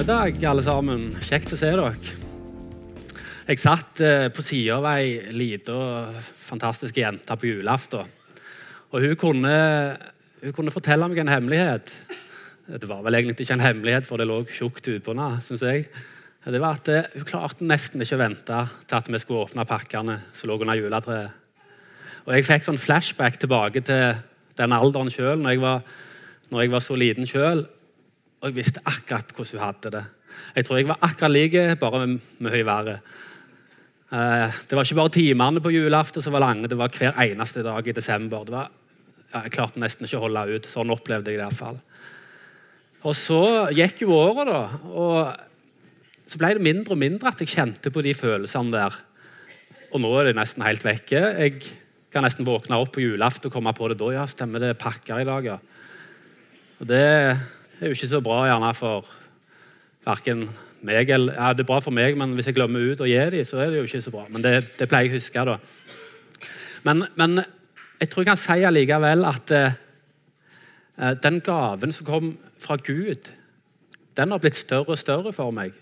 formiddag, alle sammen. Kjekt å se dere. Jeg satt eh, på sida av ei lita fantastisk jente på julaften. Og hun kunne, hun kunne, fortelle meg en hemmelighet. Det var vel egentlig ikke en hemmelighet, for det lå tjukt utpå. Synes jeg. Det var at eh, Hun klarte nesten ikke å vente til at vi skulle åpne pakkene som lå under juletreet. Og Jeg fikk sånn flashback tilbake til den alderen sjøl, når, når, jeg var så liten sjøl. Og jeg visste akkurat hvordan hun hadde det. Jeg tror jeg var akkurat like, bare med verre. Eh, det var ikke bare timene på julaften som var lange, det var hver eneste dag i desember. Var, ja, jeg klarte nesten ikke å holde ut. Sånn opplevde jeg det. i hvert fall. Og så gikk jo året, da. Og så ble det mindre og mindre at jeg kjente på de følelsene der. Og nå er det nesten helt vekke. Jeg kan nesten våkne opp på julaften og komme på det da. Ja, stemmer det pakker i dag, ja. Og det er jo ikke så bra gjerne for verken meg eller ja, Det er bra for meg, men hvis jeg glemmer ut å gi dem, så er det jo ikke så bra. Men det, det pleier jeg å huske, da. Men, men, jeg tror jeg kan si allikevel at eh, eh, den gaven som kom fra Gud, den har blitt større og større for meg.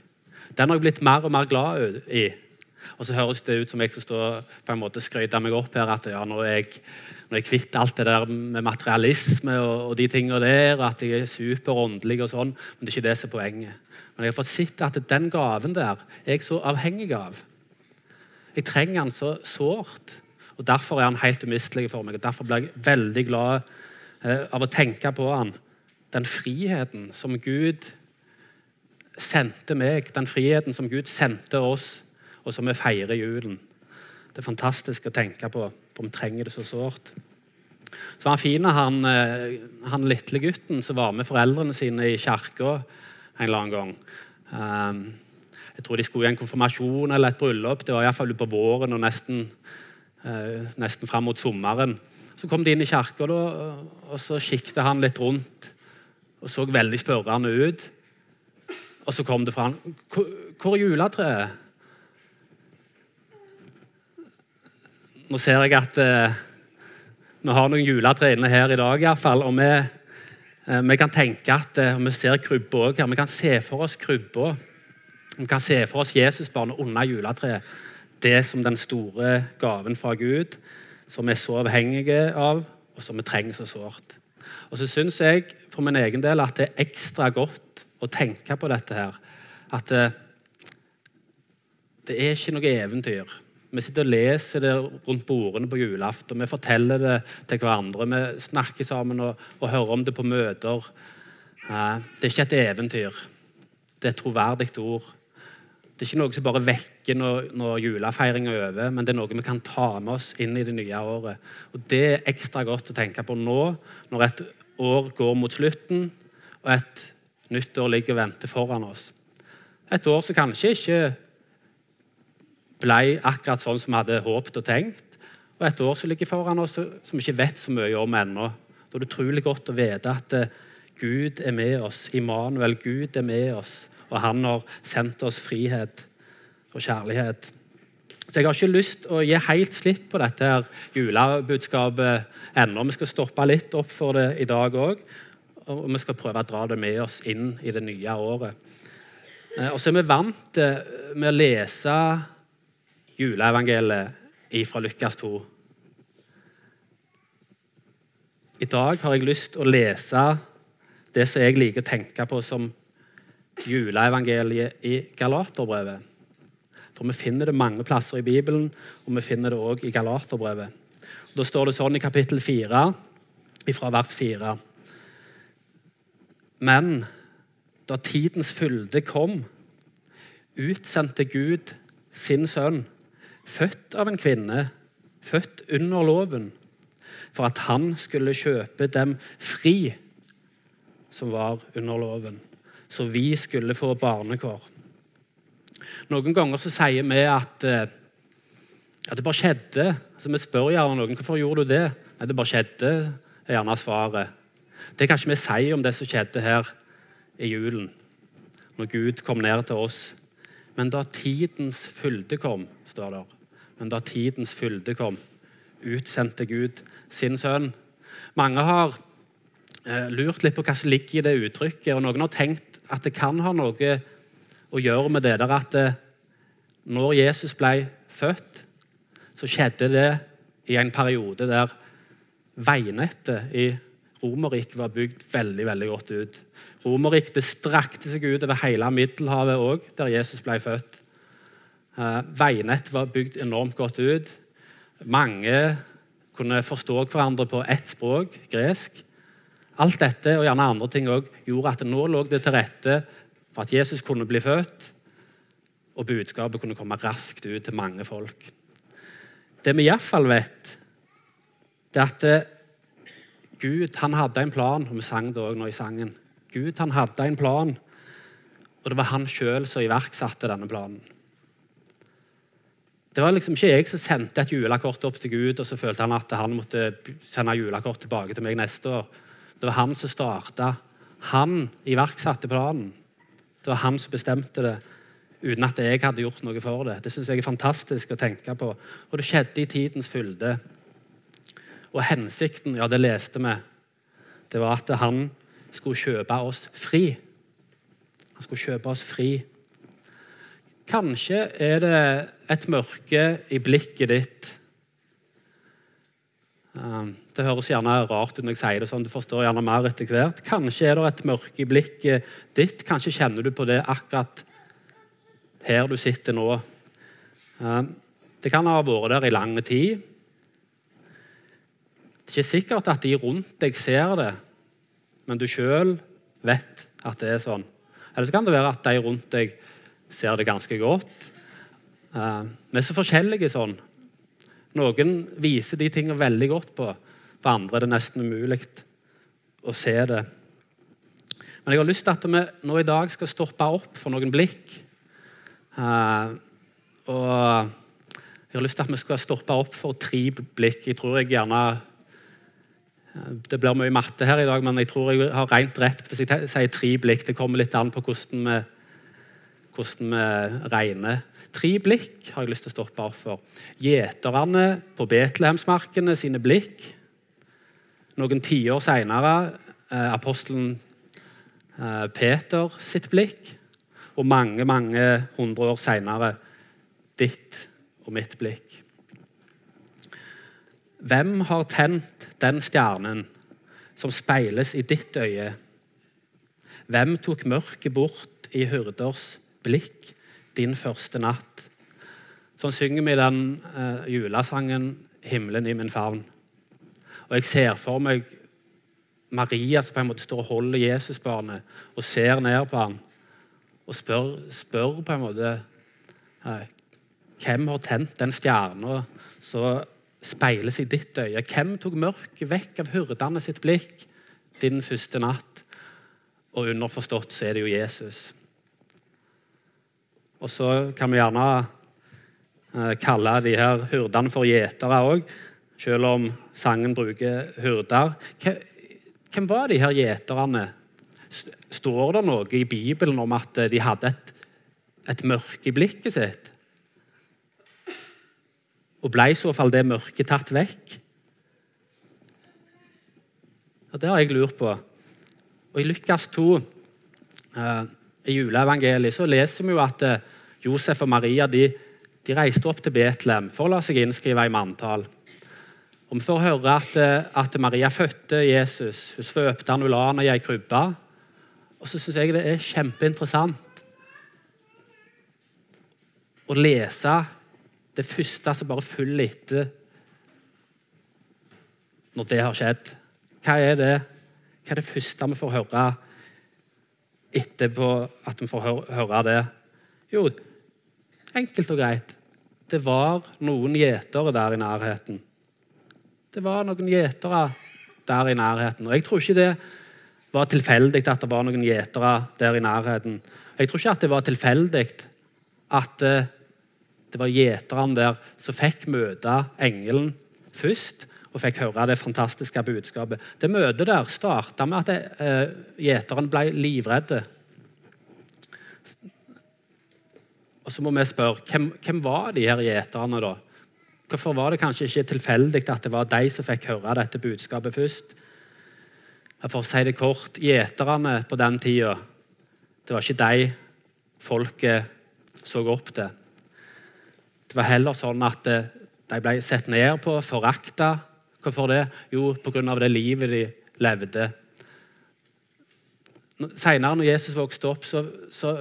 Den har jeg blitt mer og mer glad i. Og så høres det ut som jeg skal stå på en måte skryte meg opp her at ja, nå er jeg, nå er jeg kvitt alt det der med materialisme og, og de tingene der, at jeg er superåndelig og sånn. Men det er ikke det som er poenget. Men jeg har fått sett at den gaven der er jeg så avhengig av. Jeg trenger den så sårt. Og Derfor er han helt umistelig for meg. og Derfor blir jeg veldig glad eh, av å tenke på han. Den friheten som Gud sendte meg, den friheten som Gud sendte oss, og som vi feirer julen. Det er fantastisk å tenke på, for vi trenger det så sårt. Så var han fin, han, eh, han lille gutten som var med foreldrene sine i kirka en eller annen gang. Um, jeg tror de skulle i en konfirmasjon eller et bryllup. Det var iallfall på våren og nesten, uh, nesten fram mot sommeren. Så kom de inn i kirka, og så kikket han litt rundt og så veldig spørrende ut. Og så kom det fra han, 'Hvor er juletreet?' Nå ser jeg at eh, vi har noen juletre inne her i dag, i hvert fall, og vi Eh, vi kan tenke at eh, vi ser krybba òg her. Vi kan se for oss krybba. Vi kan se for oss Jesusbarnet under juletreet. Det som den store gaven fra Gud, som vi er så avhengige av, og som vi trenger så sårt. Og så syns jeg for min egen del at det er ekstra godt å tenke på dette her. At det, eh, det er ikke noe eventyr. Vi sitter og leser det rundt bordene på julaften. Vi forteller det til hverandre. Vi snakker sammen og, og hører om det på møter. Det er ikke et eventyr. Det er et troverdig ord. Det er ikke noe som bare vekker når, når julefeiringa er over, men det er noe vi kan ta med oss inn i det nye året. Og Det er ekstra godt å tenke på nå, når et år går mot slutten, og et nytt år ligger og venter foran oss. Et år som kanskje ikke ble akkurat sånn som vi hadde håpet og tenkt. Og et år som ligger foran oss som vi ikke vet så mye om ennå. Da er det utrolig godt å vite at eh, Gud er med oss. Immanuel, Gud er med oss. Og han har sendt oss frihet og kjærlighet. Så Jeg har ikke lyst å gi helt slipp på dette her julebudskapet ennå. Vi skal stoppe litt opp for det i dag òg. Og vi skal prøve å dra det med oss inn i det nye året. Eh, og så er vi vant med å lese juleevangeliet fra Lukas 2. I dag har jeg lyst til å lese det som jeg liker å tenke på som juleevangeliet i Galaterbrevet. For vi finner det mange plasser i Bibelen, og vi finner det òg i Galaterbrevet. Da står det sånn i kapittel 4, fra vers 4. Men da tidens fylde kom, utsendte Gud sin sønn født av en kvinne, født under loven, for at han skulle kjøpe dem fri som var under loven, så vi skulle få barnekår. Noen ganger så sier vi at, at eh, det bare skjedde. Altså, vi spør gjerne noen hvorfor gjorde du det. Nei, det bare skjedde, er gjerne svaret. Det kan ikke vi si om det som skjedde her i julen, når Gud kom ned til oss. Men da tidens fylde kom, står det, men da tidens fylde kom, utsendte Gud sin sønn. Mange har eh, lurt litt på hva som ligger i det uttrykket. og Noen har tenkt at det kan ha noe å gjøre med det der at eh, når Jesus ble født, så skjedde det i en periode der veinettet i Romerriket var bygd veldig veldig godt ut. Romerriket strakte seg ut over hele Middelhavet òg, der Jesus ble født. Eh, veinettet var bygd enormt godt ut. Mange kunne forstå hverandre på ett språk, gresk. Alt dette og gjerne andre ting også, gjorde at nå lå det til rette for at Jesus kunne bli født, og budskapet kunne komme raskt ut til mange folk. Det vi iallfall vet, det er at eh, Gud han hadde en plan, og vi sang det også nå i sangen. Gud han hadde en plan, og det var han sjøl som iverksatte denne planen. Det var liksom ikke jeg som sendte et julekort opp til Gud, og så følte han at han måtte sende julekort tilbake til meg neste år. Det var han som starta. Han iverksatte planen. Det var han som bestemte det, uten at jeg hadde gjort noe for det. Det synes jeg er fantastisk å tenke på. Og det skjedde i tidens fylde. Og hensikten, ja, det leste vi, det var at han skulle kjøpe oss fri. Han skulle kjøpe oss fri. Kanskje er det et mørke i blikket ditt. Um, det høres gjerne rart ut når jeg sier det sånn, du forstår gjerne mer etter hvert. Kanskje er det et mørke i blikket ditt. Kanskje kjenner du på det akkurat her du sitter nå. Um, det kan ha vært der i lang tid. Det er ikke sikkert at de rundt deg ser det, men du sjøl vet at det er sånn. Eller så kan det være at de rundt deg ser det ganske godt. Uh, vi er så forskjellige sånn. Noen viser de tingene veldig godt på. For andre er det nesten umulig å se det. Men jeg har lyst til at vi nå i dag skal stoppe opp for noen blikk. Uh, og jeg har lyst til at vi skal stoppe opp for tre blikk. Jeg tror jeg gjerne det blir mye matte her i dag, men jeg tror jeg har rent rett hvis jeg sier tre blikk. Det kommer litt an på hvordan vi, hvordan vi regner. Tre blikk har jeg lyst til å stoppe opp for. Gjeterne på Betlehemsmarkene sine blikk. Noen tiår seinere eh, apostelen eh, Peter sitt blikk. Og mange, mange hundre år seinere ditt og mitt blikk. Hvem har tent den stjernen som speiles i ditt øye? Hvem tok mørket bort i hyrders blikk din første natt? Sånn synger vi den eh, julesangen 'Himmelen i min favn'. Og Jeg ser for meg Maria som på en måte står og holder Jesusbarnet og ser ned på ham og spør, spør på en måte uh, Hvem har tent den stjerna så speiles i ditt øye. Hvem tok mørket vekk av hyrdene sitt blikk din første natt? Og underforstått så er det jo Jesus. Og så kan vi gjerne eh, kalle de her hyrdene for gjetere òg, selv om sangen bruker hyrder. Hvem var de her gjeterne? Står det noe i Bibelen om at de hadde et, et mørke i blikket sitt? Og ble i så fall det mørket tatt vekk? Ja, Det har jeg lurt på. Og I Lukas 2, eh, i juleevangeliet, så leser vi jo at eh, Josef og Maria de, de, reiste opp til Betlehem for å la seg innskrive i manntall. Og Vi får høre at, eh, at Maria fødte Jesus. Hun svøpte han og la han i ei krybbe. Og så syns jeg det er kjempeinteressant å lese det første som bare følger etter når det har skjedd. Hva er det, Hva er det første vi får høre etterpå at vi får høre det? Jo, enkelt og greit. Det var noen gjetere der i nærheten. Det var noen gjetere der i nærheten. Og jeg tror ikke det var tilfeldig at det var noen gjetere der i nærheten. Jeg tror ikke at det var tilfeldig at eh, det var gjeterne der som fikk møte engelen først og fikk høre det fantastiske budskapet. Det møtet der starta med at eh, gjeteren ble livredde. Og så må vi spørre hvem, hvem var de her gjeterne, da? Hvorfor var det kanskje ikke tilfeldig at det var de som fikk høre dette budskapet først? For å si det kort, Gjeterne på den tida Det var ikke de folket så opp til. Det var heller sånn at de ble sett ned på, forakta. Hvorfor det? Jo, pga. det livet de levde. Senere, når Jesus vokste opp, så, så,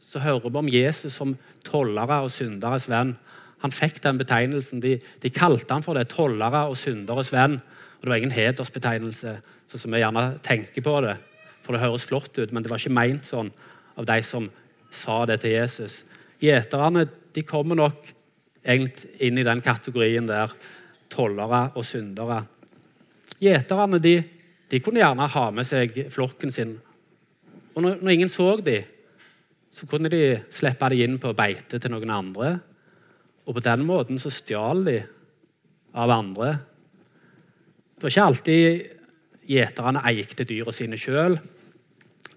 så hører vi om Jesus som tollere og synderes venn. Han fikk den betegnelsen. De, de kalte han for det. Tollere og synderes venn. Og Det var ingen hedersbetegnelse, sånn som vi gjerne tenker på det. For det høres flott ut, men det var ikke meint sånn av de som sa det til Jesus. Gjeterne de kommer nok egentlig inn i den kategorien der. Tollere og syndere. Gjeterne de, de, kunne gjerne ha med seg flokken sin. Og når, når ingen så dem, så kunne de slippe dem inn på beite til noen andre. Og på den måten så stjal de av andre. Det var ikke alltid gjeterne eikte dyra sine sjøl.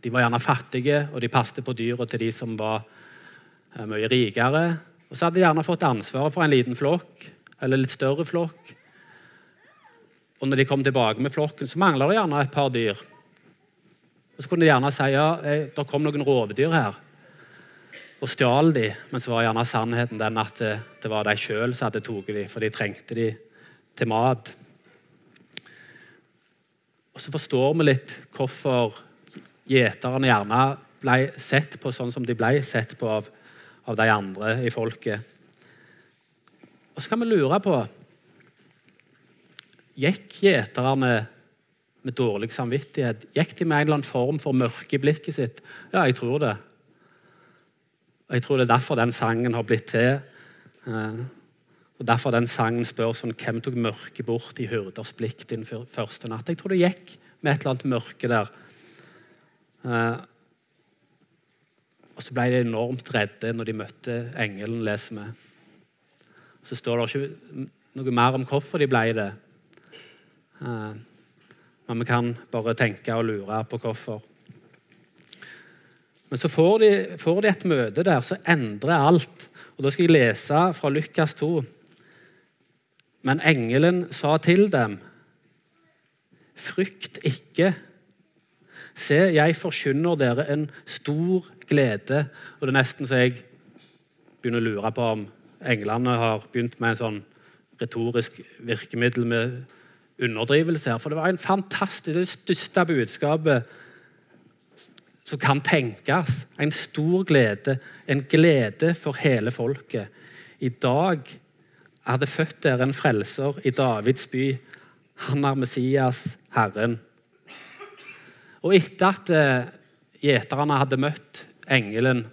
De var gjerne fattige, og de passet på dyra til de som var eh, mye rikere. Og så hadde de gjerne fått ansvaret for en liten flokk, eller litt større flokk. Og når de kom tilbake med flokken, så mangla det gjerne et par dyr. Og Så kunne de gjerne si ja, eh, det kom noen rovdyr her og stjal de, men så var gjerne sannheten den at det, det var de sjøl som hadde tatt de, for de trengte de til mat. Og Så forstår vi litt hvorfor gjeterne gjerne ble sett på sånn som de ble sett på av, av de andre i folket. Og så kan vi lure på Gikk gjeterne med dårlig samvittighet? Gikk de med en eller annen form for mørke i blikket sitt? Ja, jeg tror det. Og Jeg tror det er derfor den sangen har blitt til. Eh, og Derfor den sangen spør sånn, hvem tok mørket bort i hyrders blikk din første natt. Jeg tror det gikk med et eller annet mørke der. Uh, og så ble de enormt redde når de møtte engelen, leser vi. Så står det ikke noe mer om hvorfor de ble det. Uh, men vi kan bare tenke og lure på hvorfor. Men så får de, får de et møte der som endrer alt. Og Da skal jeg lese fra Lukas 2. Men engelen sa til dem, frykt ikke. Se, jeg forkynner dere en stor glede. Og det er nesten så jeg begynner å lure på om englene har begynt med en sånn retorisk virkemiddel med underdrivelse her. For det var en fantastisk, det største budskapet som kan tenkes. En stor glede, en glede for hele folket. I dag er det født der en frelser i Davids by. Han er Messias, Herren. Og etter at eh, gjeterne hadde møtt engelen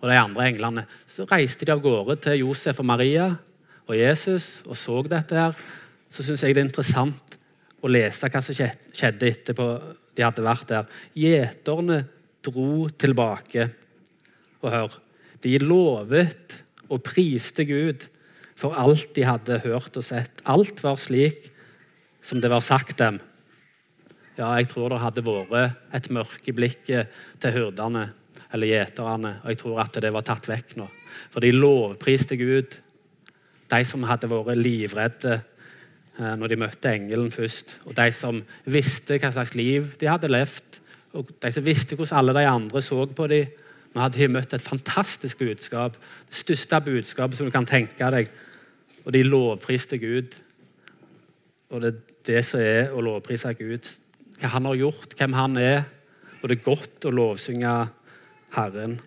og de andre englene, så reiste de av gårde til Josef og Maria og Jesus og så dette. her. Så syns jeg det er interessant å lese hva som skjedde etterpå de hadde vært der. Gjeterne dro tilbake. Og hør, de lovet og priste Gud for alt de hadde hørt og sett. Alt var slik som det var sagt dem. Ja, jeg tror det hadde vært et mørke blikket til hyrdene eller gjeterne, og jeg tror at det var tatt vekk nå. For de lovpriste Gud, de som hadde vært livredde Eh, når de møtte engelen først. Og de som visste hva slags liv de hadde levd, og de som visste hvordan alle de andre så på dem. Nå hadde de møtt et fantastisk budskap, det største budskapet som du kan tenke deg. Og de lovpriste Gud. Og det er det som er å lovprise Gud. Hva han har gjort, hvem han er. Og det er godt å lovsynge Herren.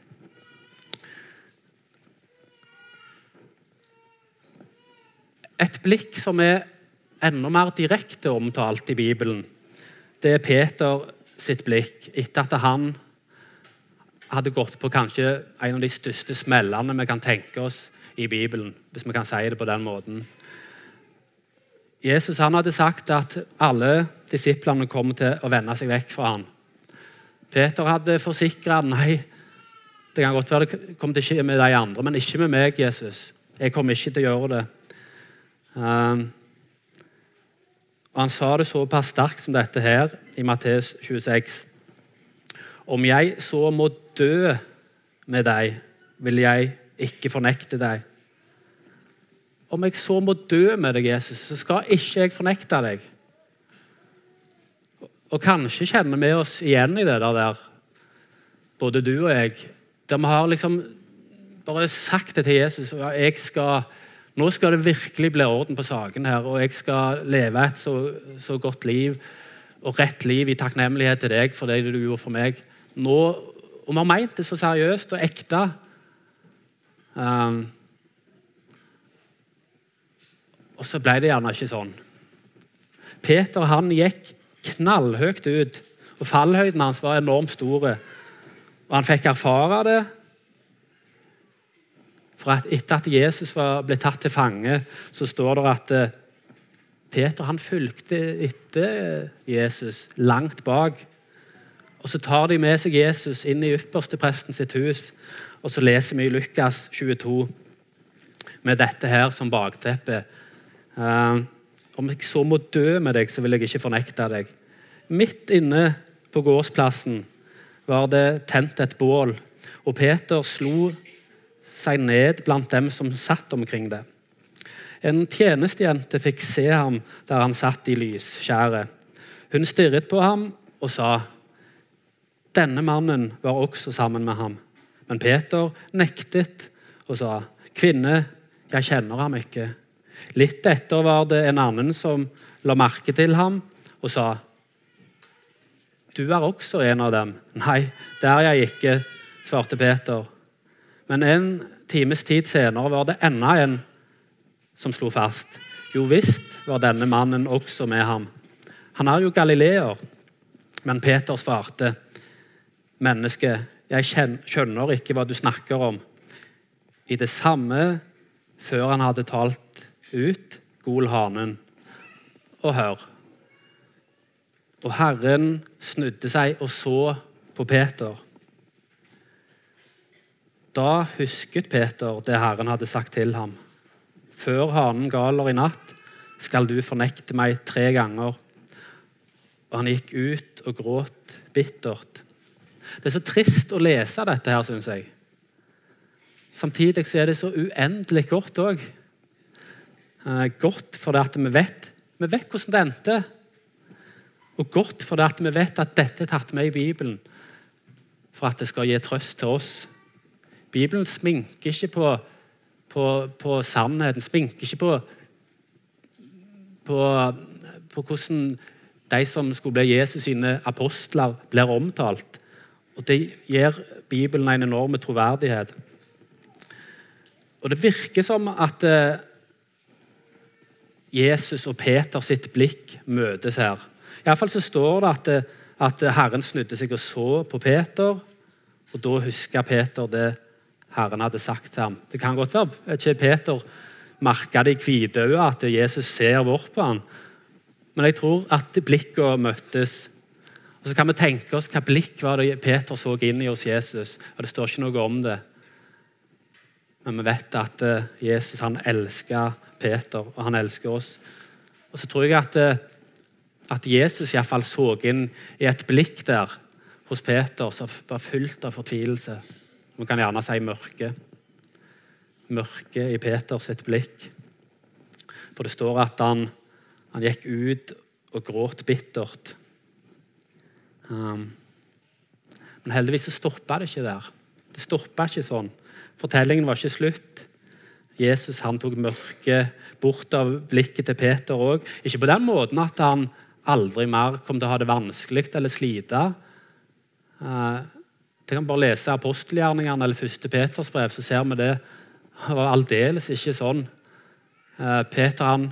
Et blikk som er enda mer direkte omtalt i Bibelen, det er Peter sitt blikk etter at han hadde gått på kanskje en av de største smellene vi kan tenke oss i Bibelen, hvis vi kan si det på den måten. Jesus han hadde sagt at alle disiplene kom til å vende seg vekk fra ham. Peter hadde forsikra nei, det kan godt være det kommer til å skje med de andre, men ikke med meg, Jesus. Jeg kommer ikke til å gjøre det. Um, og Han sa det såpass sterkt som dette her i Matteus 26. Om jeg så må dø med deg, vil jeg ikke fornekte deg. Om jeg så må dø med deg, Jesus, så skal ikke jeg fornekte deg. Og kanskje kjenner vi oss igjen i det der. både du og jeg, der vi har liksom bare sagt det til Jesus ja, jeg skal, Nå skal det virkelig bli orden på saken her, og jeg skal leve et så, så godt liv og rett liv i takknemlighet til deg for det du gjorde for meg. Nå, og vi har meint det så seriøst og ekte. Um, og så ble det gjerne ikke sånn. Peter han gikk knallhøyt ut, og fallhøyden hans var enormt stor. Og han fikk erfare det. For at etter at Jesus var, ble tatt til fange, så står det at eh, Peter han fulgte etter Jesus langt bak. Og Så tar de med seg Jesus inn i ypperste presten sitt hus. Og så leser vi i Lukas 22 med dette her som bakteppe. Uh, om jeg så må dø med deg, så vil jeg ikke fornekte deg. Midt inne på gårdsplassen var det tent et bål, og Peter slo seg ned blant dem som satt omkring det. En tjenestejente fikk se ham der han satt i lysskjæret. Hun stirret på ham og sa, 'Denne mannen var også sammen med ham.' Men Peter nektet og sa, 'Kvinne, jeg kjenner ham ikke.' Litt etter var det en annen som la merke til ham og sa, 'Du er også en av dem.' 'Nei, det er jeg ikke', svarte Peter. Men en times tid senere var det enda en som slo fast. Jo visst var denne mannen også med ham. Han er jo galileer. Men Peter svarte, 'Menneske, jeg skjønner ikke hva du snakker om.' I det samme, før han hadde talt ut, gol hanen. Og hør. Og Herren snudde seg og så på Peter. Da husket Peter det Herren hadde sagt til ham. Før hanen galer i natt, skal du fornekte meg tre ganger. Og han gikk ut og gråt bittert. Det er så trist å lese dette her, syns jeg. Samtidig så er det så uendelig godt òg. Eh, godt fordi vi vet, vi vet hvordan det endte. Og godt fordi at vi vet at dette er tatt med i Bibelen for at det skal gi trøst til oss. Bibelen sminker ikke på, på, på sannheten, sminker ikke på, på, på hvordan de som skulle bli Jesus sine apostler, blir omtalt. Og Det gir Bibelen en enorm troverdighet. Og Det virker som at eh, Jesus og Peter sitt blikk møtes her. Iallfall så står det at, at Herren snudde seg og så på Peter, og da huska Peter det Herren hadde sagt til ham. Det kan godt være ikke Peter merka det i hvitøyet at Jesus ser bort på ham. Men jeg tror at blikkene møttes. Og Så kan vi tenke oss hva blikk var det Peter så inn i hos Jesus. og Det står ikke noe om det. Men vi vet at eh, Jesus han elsker Peter, og han elsker oss. Og så tror jeg at, eh, at Jesus iallfall så inn i et blikk der hos Peter som var fullt av fortvilelse. Vi kan gjerne si mørke. Mørke i Peters et blikk. For det står at han, han gikk ut og gråt bittert. Um, men heldigvis så stoppa det ikke der. Det stoppa ikke sånn. Fortellingen var ikke slutt. Jesus han tok mørket bort av blikket til Peter òg. Ikke på den måten at han aldri mer kom til å ha det vanskelig eller slite. Uh, kan bare lese apostelgjerningene eller første Peters brev, så ser vi det. Var aldeles ikke sånn. Eh, Peter han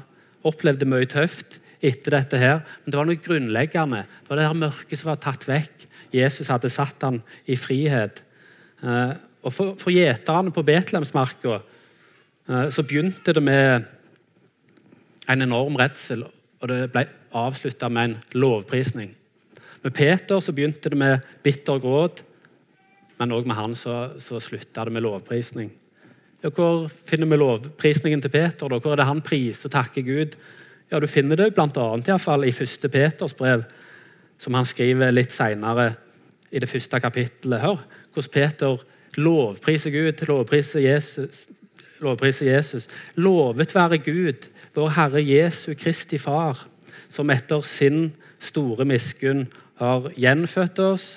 opplevde mye tøft etter dette, her, men det var noe grunnleggende. Det var det her mørket som var tatt vekk. Jesus hadde satt han i frihet. Eh, og For, for gjeterne på Betlehemsmarka eh, så begynte det med en enorm redsel, og det ble avslutta med en lovprisning. Med Peter så begynte det med bitter gråt, men òg med han så, så slutta det med lovprisning. Ja, hvor finner vi lovprisningen til Peter? Da? Hvor er det han priser og takker Gud? Ja, Du finner det annet, i, fall, i første Peters brev, som han skriver litt seinere i det første kapittelet. Hør hvordan Peter lovpriser Gud, lovpriser Jesus. Lovpriser Jesus. Lovet være Gud, vår Herre Jesu Kristi Far, som etter sin store miskunn har gjenfødt oss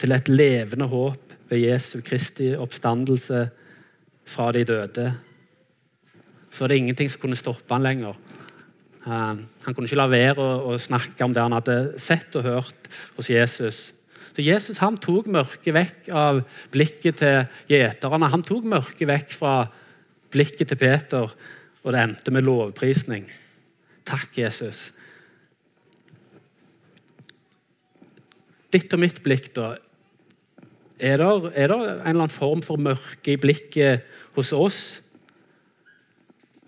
til et levende håp ved Jesu Kristi oppstandelse fra de døde, så det ingenting som kunne stoppe han lenger. Uh, han kunne ikke la være å, å, snakke om det han hadde sett og hørt hos Jesus. Så Jesus han tok mørket vekk av blikket til gjeterne. Han tok mørket vekk fra blikket til Peter, og det endte med lovprisning. Takk, Jesus. Ditt og mitt blikk, da. Er det, er det en eller annen form for mørke i blikket hos oss?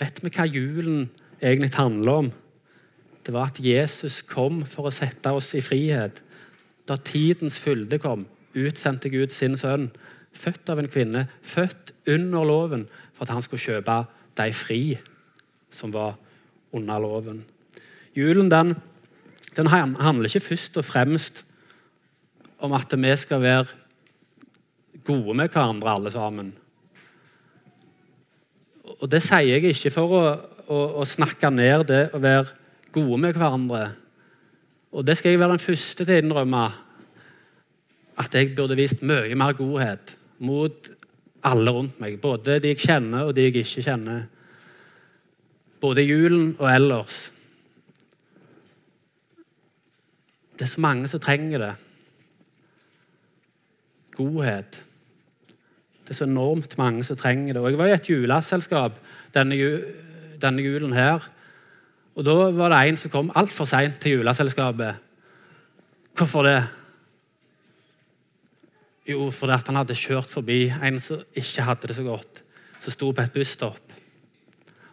Vet vi hva julen egentlig handler om? Det var at Jesus kom for å sette oss i frihet. Da tidens fylde kom, utsendte Gud sin sønn, født av en kvinne, født under loven, for at han skulle kjøpe de fri som var under loven. Julen den, den handler ikke først og fremst om at vi skal være gode med hverandre, alle sammen. Og Det sier jeg ikke for å, å, å, snakke ned det å være gode med hverandre. Og det skal jeg være den første til å innrømme. At jeg burde vist mye mer godhet mot alle rundt meg. Både de jeg kjenner, og de jeg ikke kjenner. Både i julen og ellers. Det er så mange som trenger det godhet. Det er så enormt mange som trenger det. Og Jeg var i et juleselskap denne, denne, julen her. Og Da var det en som kom altfor seint til juleselskapet. Hvorfor det? Jo, fordi han hadde kjørt forbi en som ikke hadde det så godt, som sto på et busstopp.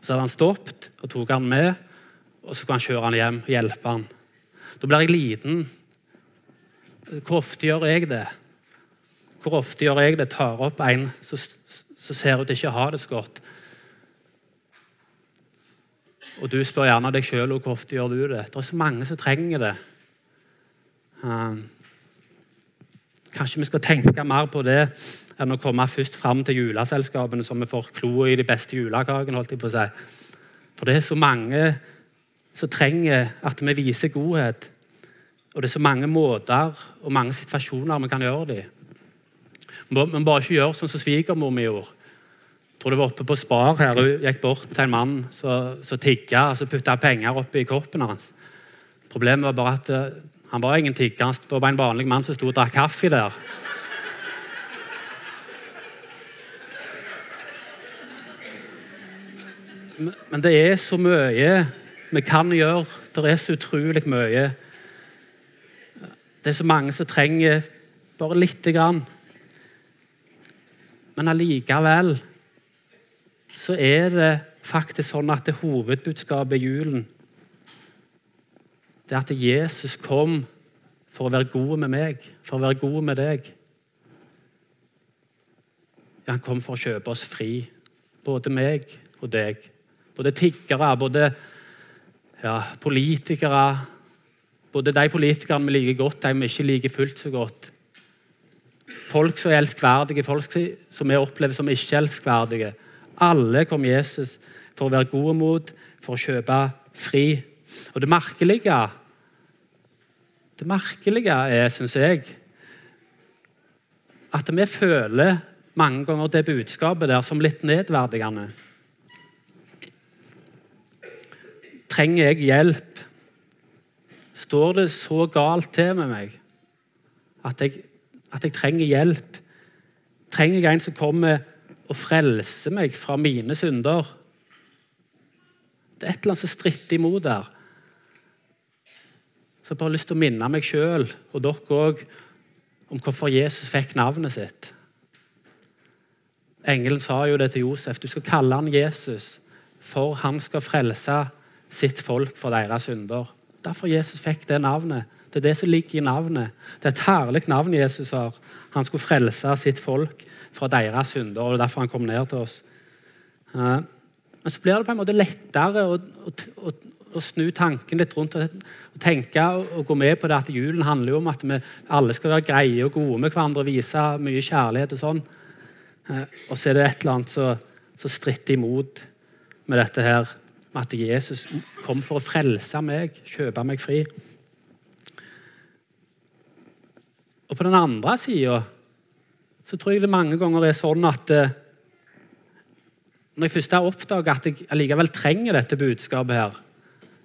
Så hadde han stoppet og tok han med, og så skulle han kjøre han hjem og hjelpe han. Da blir jeg liten. Hvor ofte gjør jeg det? Hvor ofte gjør jeg det? Tar opp en som ser ut til ikke å ha det så godt. Og du spør gjerne deg sjøl hvor ofte gjør du det. Det er så mange som trenger det. Um, kanskje vi skal tenke mer på det enn å komme først fram til juleselskapene så vi får kloa i de beste julekakene. holdt jeg på å si. For det er så mange som trenger at vi viser godhet. Og det er så mange måter og mange situasjoner vi kan gjøre det i. Men bare ikke gjør sånn som svigermor mi gjorde. Jeg tror det var oppe på Spar her, Hun gikk bort til en mann som tigga og så putta penger oppi kroppen hans. Problemet var bare at uh, han var ingen tigger. Han var bare en vanlig mann som sto og drakk kaffe der. Men det er så mye vi kan gjøre. Det er så utrolig mye. Det er så mange som trenger bare lite grann. Men allikevel så er det faktisk sånn at det hovedbudskapet i julen det er at Jesus kom for å være god med meg, for å være god med deg. Han kom for å kjøpe oss fri, både meg og deg. Både tiggere, både ja, politikere Både de politikerne vi liker godt, de vi ikke liker fullt så godt. Folk som er elskverdige, folk som vi opplever som ikke elskverdige. Alle kom Jesus for å være gode mot, for å kjøpe fri. Og det merkelige Det merkelige er, syns jeg, at vi føler mange ganger det budskapet der som litt nedverdigende. Trenger jeg hjelp? Står det så galt til med meg at jeg at jeg trenger hjelp. Trenger jeg en som kommer og frelser meg fra mine synder? Det er et eller annet som stritter imot der. Så jeg bare har lyst til å minne meg sjøl og dere òg om hvorfor Jesus fikk navnet sitt. Engelen sa jo det til Josef. Du skal kalle han Jesus, for han skal frelse sitt folk for deres synder. Derfor Jesus fikk det navnet. Det er det som ligger i navnet. Det er et herlig navn Jesus har. Han skulle frelse sitt folk fra deres synder, og det er derfor han kom ned til oss. Men så blir det på en måte lettere å, å, å, snu tanken litt rundt og, tenke og gå med på det at julen handler jo om at vi alle skal være greie og gode med hverandre og vise mye kjærlighet. Og sånn. Og så er det et eller annet som stritter imot med dette her, med at Jesus kom for å frelse meg, kjøpe meg fri. Og på den andre sida så tror jeg det mange ganger er sånn at eh, når jeg først har oppdaga at jeg allikevel trenger dette budskapet her,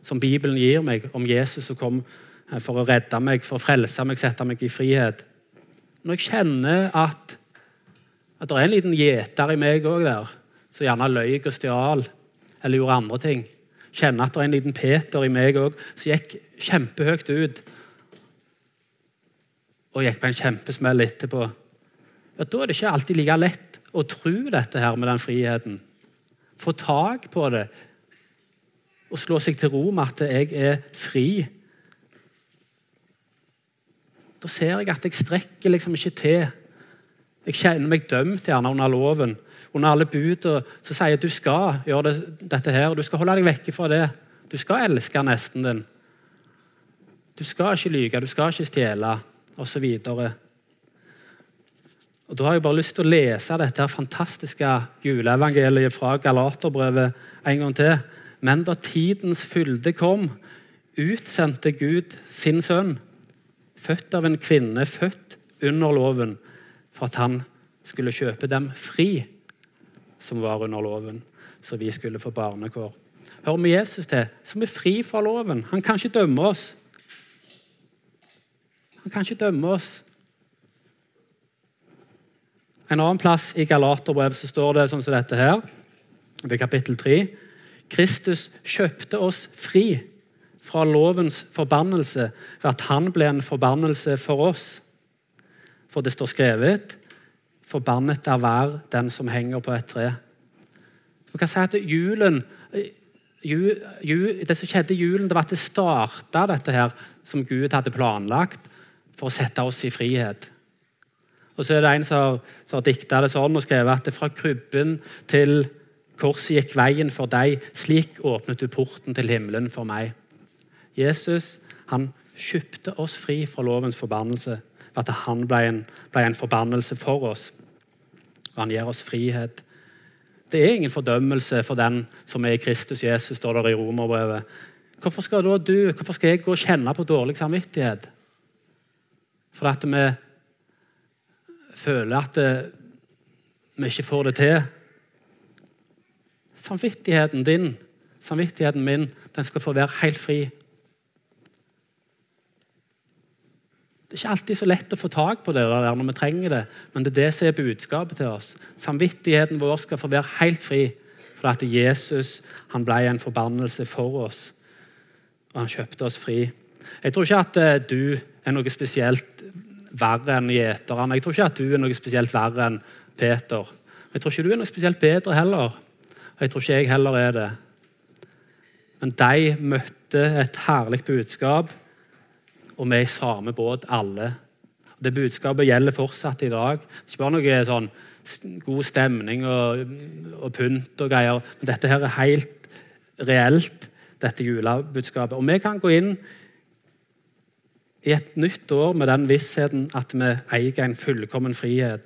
som Bibelen gir meg om Jesus som kom eh, for å redde meg, for å frelse meg, sette meg i frihet. Når jeg kjenner at, at det er en liten gjeter i meg òg der, som gjerne løy og stjal eller gjorde andre ting. Kjenner at det er en liten Peter i meg òg som gikk kjempehøyt ut og gikk på en kjempesmell etterpå. Ja, da er det ikke alltid like lett å tro dette her med den friheten få tak på det og slå seg til ro med at jeg er fri. Da ser jeg at jeg strekker liksom ikke til. Jeg kjenner meg dømt gjerne under loven. Under alle budene som sier at du skal gjøre det, dette her, og du skal holde deg vekke fra det. Du skal elske nesten din. Du skal ikke lyge, du skal ikke stjele, osv. Og Da har jeg bare lyst til å lese dette fantastiske juleevangeliet fra Galaterbrevet en gang til. Men da tidens fylde kom, utsendte Gud sin sønn, født av en kvinne, født under loven, for at han skulle kjøpe dem fri, som var under loven, så vi skulle få barnekår. Hører vi Jesus til, som er fri fra loven. Han kan ikke dømme oss. Han kan ikke dømme oss. En annen plass i Galaterbrevet så står det sånn som dette her, det er kapittel 3. Kristus kjøpte oss fri fra lovens forbannelse ved at han ble en forbannelse for oss. For det står skrevet 'Forbannet er hver den som henger på et tre'. Du kan si at julen, ju, ju, Det som skjedde i julen, det var at det starta dette her som Gud hadde planlagt for å sette oss i frihet. Og så er det en som, som har dikta det sånn og skrevet at det fra krybben til korset gikk veien for deg. Slik åpnet du porten til himmelen for meg. Jesus han kjøpte oss fri fra lovens forbannelse ved at han ble en, ble en forbannelse for oss. Og han gir oss frihet. Det er ingen fordømmelse for den som er i Kristus Jesus, står det i Romerbrevet. Hvorfor skal da du, hvorfor skal jeg gå og kjenne på dårlig samvittighet? For at vi føler at vi ikke får det til. Samvittigheten din, samvittigheten min, den skal få være helt fri. Det er ikke alltid så lett å få tak på det der når vi trenger det, men det er det som er budskapet til oss. Samvittigheten vår skal få være helt fri, for at Jesus han ble en forbannelse for oss, og han kjøpte oss fri. Jeg tror ikke at eh, du er noe spesielt verre enn gjeterne. Jeg tror ikke at du er noe spesielt verre enn Peter. Jeg tror ikke du er noe spesielt bedre heller. Jeg tror ikke jeg heller er det. Men de møtte et herlig budskap, og vi er i samme båt, alle. Det budskapet gjelder fortsatt i dag. Det er ikke bare noe sånn god stemning og, og pynt og greier. Men dette her er helt reelt, dette julebudskapet. Og vi kan gå inn i et nytt år med den vissheten at vi eier en fullkommen frihet.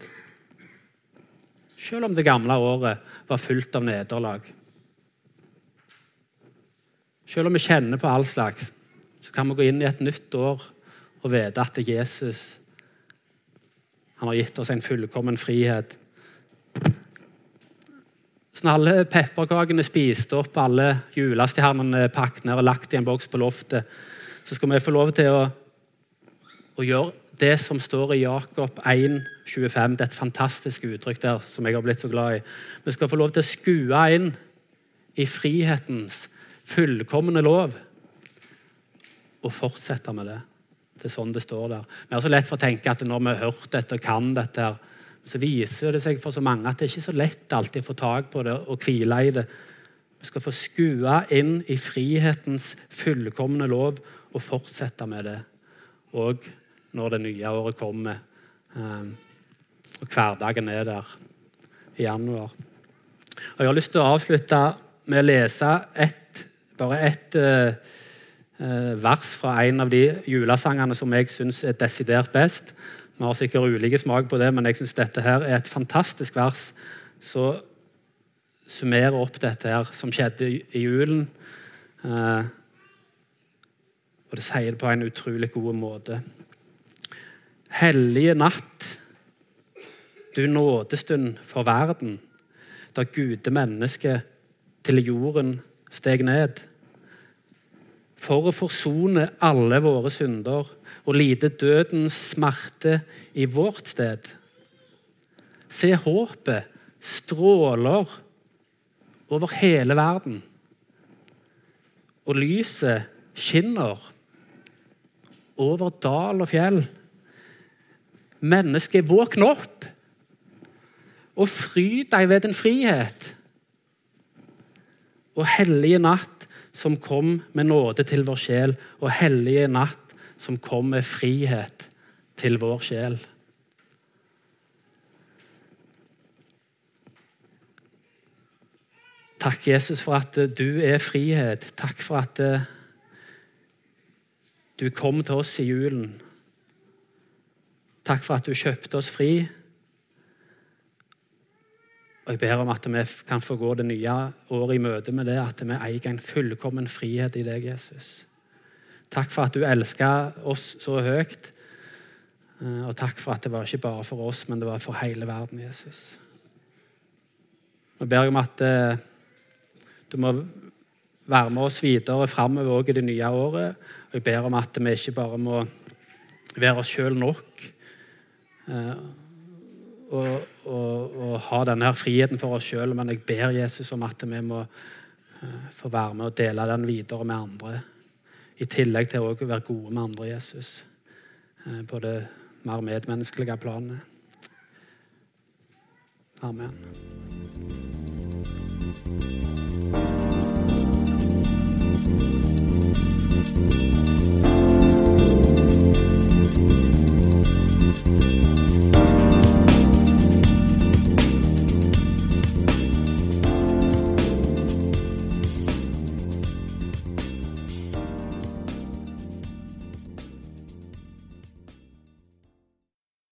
Selv om det gamle året var fullt av nederlag. Selv om vi kjenner på all slags, så kan vi gå inn i et nytt år og vite at Jesus han har gitt oss en fullkommen frihet. Så når alle pepperkakene spiste opp, alle julestjernene er pakket ned og lagt i en boks på loftet, så skal vi få lov til å og gjør det som står i Jakob 1, 25. Det er et fantastisk uttrykk der som jeg har blitt så glad i. Vi skal få lov til å skue inn i frihetens fullkomne lov og fortsette med det. Det er sånn det står der. Vi har så lett for å tenke at når vi har hørt dette og kan dette, så viser det seg for så mange at det er ikke så lett alltid å få tak på det og hvile i det. Vi skal få skue inn i frihetens fullkomne lov og fortsette med det. Og når det nye året kommer. Ehm, og hverdagen er der i januar. Og Jeg har lyst til å avslutte med å lese et, bare ett uh, vers fra en av de julesangene som jeg syns er desidert best. Vi har sikkert ulike smak på det, men jeg syns dette her er et fantastisk vers Så summerer opp dette her som skjedde i julen. Uh, og det sier det på en utrolig god måte. Hellige natt, du nådestund for verden, da gudemennesket til jorden steg ned. For å forsone alle våre synder og lide dødens smerte i vårt sted. Se håpet stråler over hele verden. Og lyset skinner over dal og fjell. Menneske, våkn opp og fry deg ved din frihet. Og hellige natt som kom med nåde til vår sjel, og hellige natt som kom med frihet til vår sjel. Takk, Jesus, for at du er frihet. Takk for at eh, du kom til oss i julen. Takk for at du kjøpte oss fri. Og Jeg ber om at vi kan få gå det nye året i møte med det, at vi eier en fullkommen frihet i deg, Jesus. Takk for at du elsker oss så høyt. Eh, og takk for at det var ikke bare for oss, men det var for hele verden, Jesus. Jeg ber om at eh, du må være med oss videre framover i det nye året. Og jeg ber om at vi ikke bare må være oss sjøl nok Eh, å, å, ha denne her friheten for oss sjøl, men jeg ber Jesus om at vi må eh, få være med og dele den videre med andre. I tillegg til å være gode med andre Jesus eh, på det mer medmenneskelige planet. Amen. Thank Thank you.